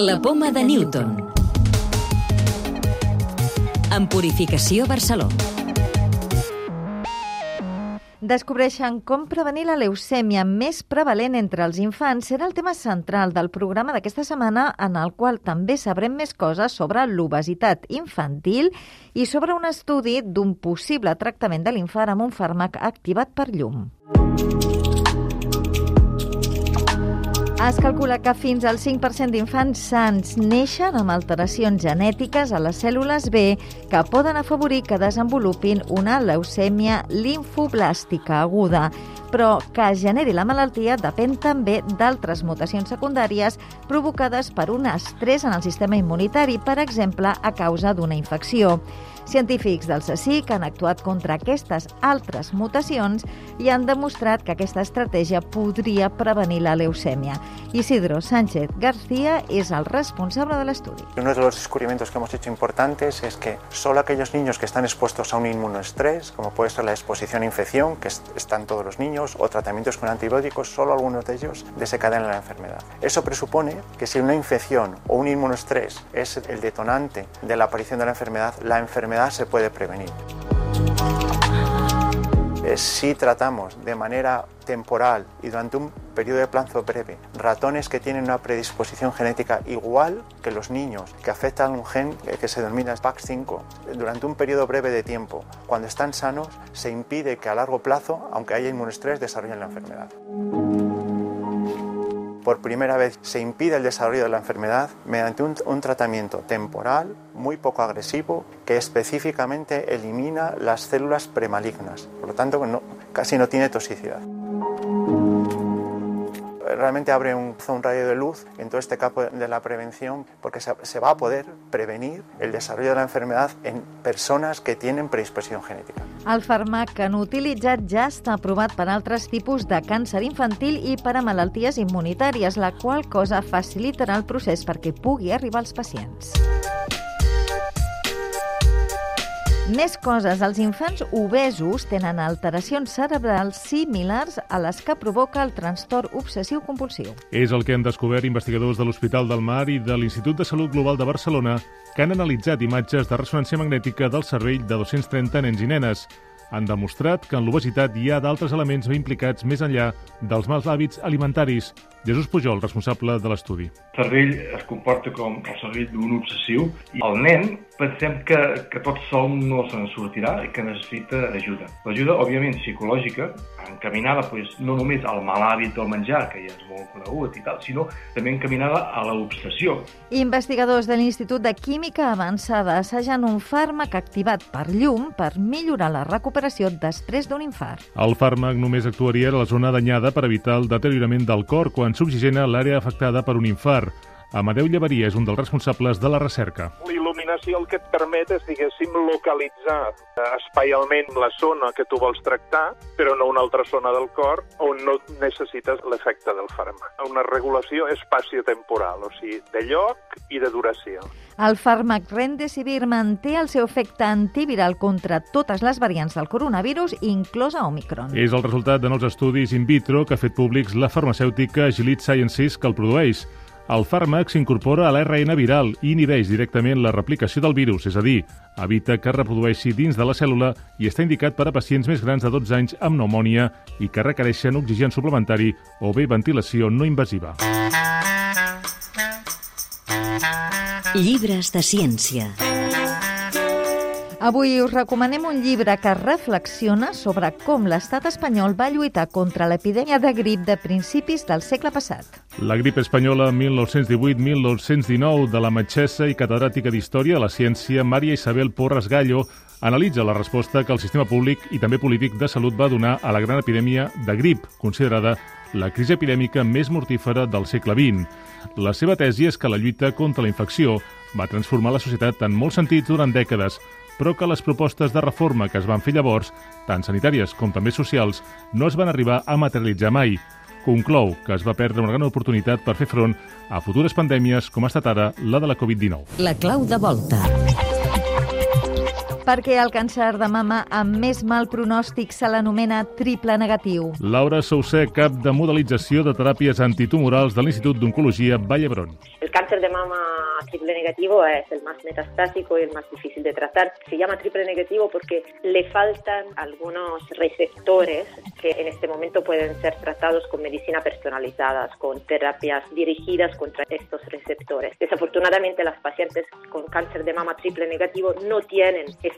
La poma de Newton. En Purificació Barcelona. Descobreixen com prevenir la leucèmia més prevalent entre els infants serà el tema central del programa d'aquesta setmana en el qual també sabrem més coses sobre l'obesitat infantil i sobre un estudi d'un possible tractament de l'infant amb un fàrmac activat per llum. Es calcula que fins al 5% d'infants sants neixen amb alteracions genètiques a les cèl·lules B que poden afavorir que desenvolupin una leucèmia linfoblàstica aguda, però que generi la malaltia depèn també d'altres mutacions secundàries provocades per un estrès en el sistema immunitari, per exemple, a causa d'una infecció. Científics del CSIC han actuat contra aquestes altres mutacions i han demostrat que aquesta estratègia podria prevenir la leucèmia. Isidro Sánchez García es el responsable del estudio. Uno de los descubrimientos que hemos hecho importantes es que solo aquellos niños que están expuestos a un inmunoestrés, como puede ser la exposición a infección, que están todos los niños, o tratamientos con antibióticos, solo algunos de ellos desencadenan la enfermedad. Eso presupone que si una infección o un inmunoestrés es el detonante de la aparición de la enfermedad, la enfermedad se puede prevenir. Eh, si tratamos de manera temporal y durante un periodo de plazo breve ratones que tienen una predisposición genética igual que los niños, que afectan un gen que se denomina PAX5, durante un periodo breve de tiempo, cuando están sanos, se impide que a largo plazo, aunque haya inmunoestrés, desarrollen la enfermedad por primera vez se impide el desarrollo de la enfermedad mediante un, tratamiento temporal muy poco agresivo que específicamente elimina las células premalignas. Por lo tanto, casi no tiene toxicidad realmente abre un, un, rayo de luz en todo este campo de la prevención porque se, se, va a poder prevenir el desarrollo de la enfermedad en persones que tienen predisposició genètica. El fàrmac que han utilitzat ja està aprovat per altres tipus de càncer infantil i per a malalties immunitàries, la qual cosa facilitarà el procés perquè pugui arribar als pacients. Més coses. Els infants obesos tenen alteracions cerebrals similars a les que provoca el trastorn obsessiu-compulsiu. És el que han descobert investigadors de l'Hospital del Mar i de l'Institut de Salut Global de Barcelona que han analitzat imatges de ressonància magnètica del cervell de 230 nens i nenes han demostrat que en l'obesitat hi ha d'altres elements implicats més enllà dels mals hàbits alimentaris. Jesús Pujol, responsable de l'estudi. El cervell es comporta com el cervell d'un obsessiu i el nen pensem que, que tot sol no se'n sortirà i que necessita ajuda. L'ajuda, òbviament, psicològica, encaminada pues, no només al mal hàbit del menjar, que ja és molt conegut i tal, sinó també encaminada a l'obsessió. Investigadors de l'Institut de Química Avançada assagen un fàrmac activat per llum per millorar la recuperació després d'un infart. El fàrmac només actuaria a la zona danyada per evitar el deteriorament del cor quan s'oxigena l'àrea afectada per un infart. Amadeu Llevaria és un dels responsables de la recerca. L'il·luminació el que et permet és, diguéssim, localitzar espaialment la zona que tu vols tractar, però no una altra zona del cor on no necessites l'efecte del fàrmac. Una regulació espaciotemporal, o sigui, de lloc i de duració. El fàrmac Remdesivir manté el seu efecte antiviral contra totes les variants del coronavirus, inclosa Omicron. És el resultat de nous estudis in vitro que ha fet públics la farmacèutica Gilead Sciences que el produeix. El fàrmac s'incorpora a l'ARN viral i inhibeix directament la replicació del virus, és a dir, evita que es reprodueixi dins de la cèl·lula i està indicat per a pacients més grans de 12 anys amb pneumònia i que requereixen oxigen suplementari o bé ventilació no invasiva. Llibres de ciència. Avui us recomanem un llibre que reflexiona sobre com l'estat espanyol va lluitar contra l'epidèmia de grip de principis del segle passat. La grip espanyola 1918-1919 de la metgessa i catedràtica d'Història de la Ciència Maria Isabel Porras Gallo analitza la resposta que el sistema públic i també polític de salut va donar a la gran epidèmia de grip, considerada la crisi epidèmica més mortífera del segle XX. La seva tesi és que la lluita contra la infecció va transformar la societat en molts sentits durant dècades, però que les propostes de reforma que es van fer llavors, tant sanitàries com també socials, no es van arribar a materialitzar mai. Conclou que es va perdre una gran oportunitat per fer front a futures pandèmies com ha estat ara la de la Covid-19. La clau de volta. Perquè el càncer de mama amb més mal pronòstic se l'anomena triple negatiu. Laura Sousser, cap de modelització de teràpies antitumorals de l'Institut d'Oncologia Vall d'Hebron. El cáncer de mama triple negativo es el más metastásico y el más difícil de tratar. Se llama triple negativo porque le faltan algunos receptores que en este momento pueden ser tratados con medicina personalizadas, con terapias dirigidas contra estos receptores. Desafortunadamente, las pacientes con cáncer de mama triple negativo no tienen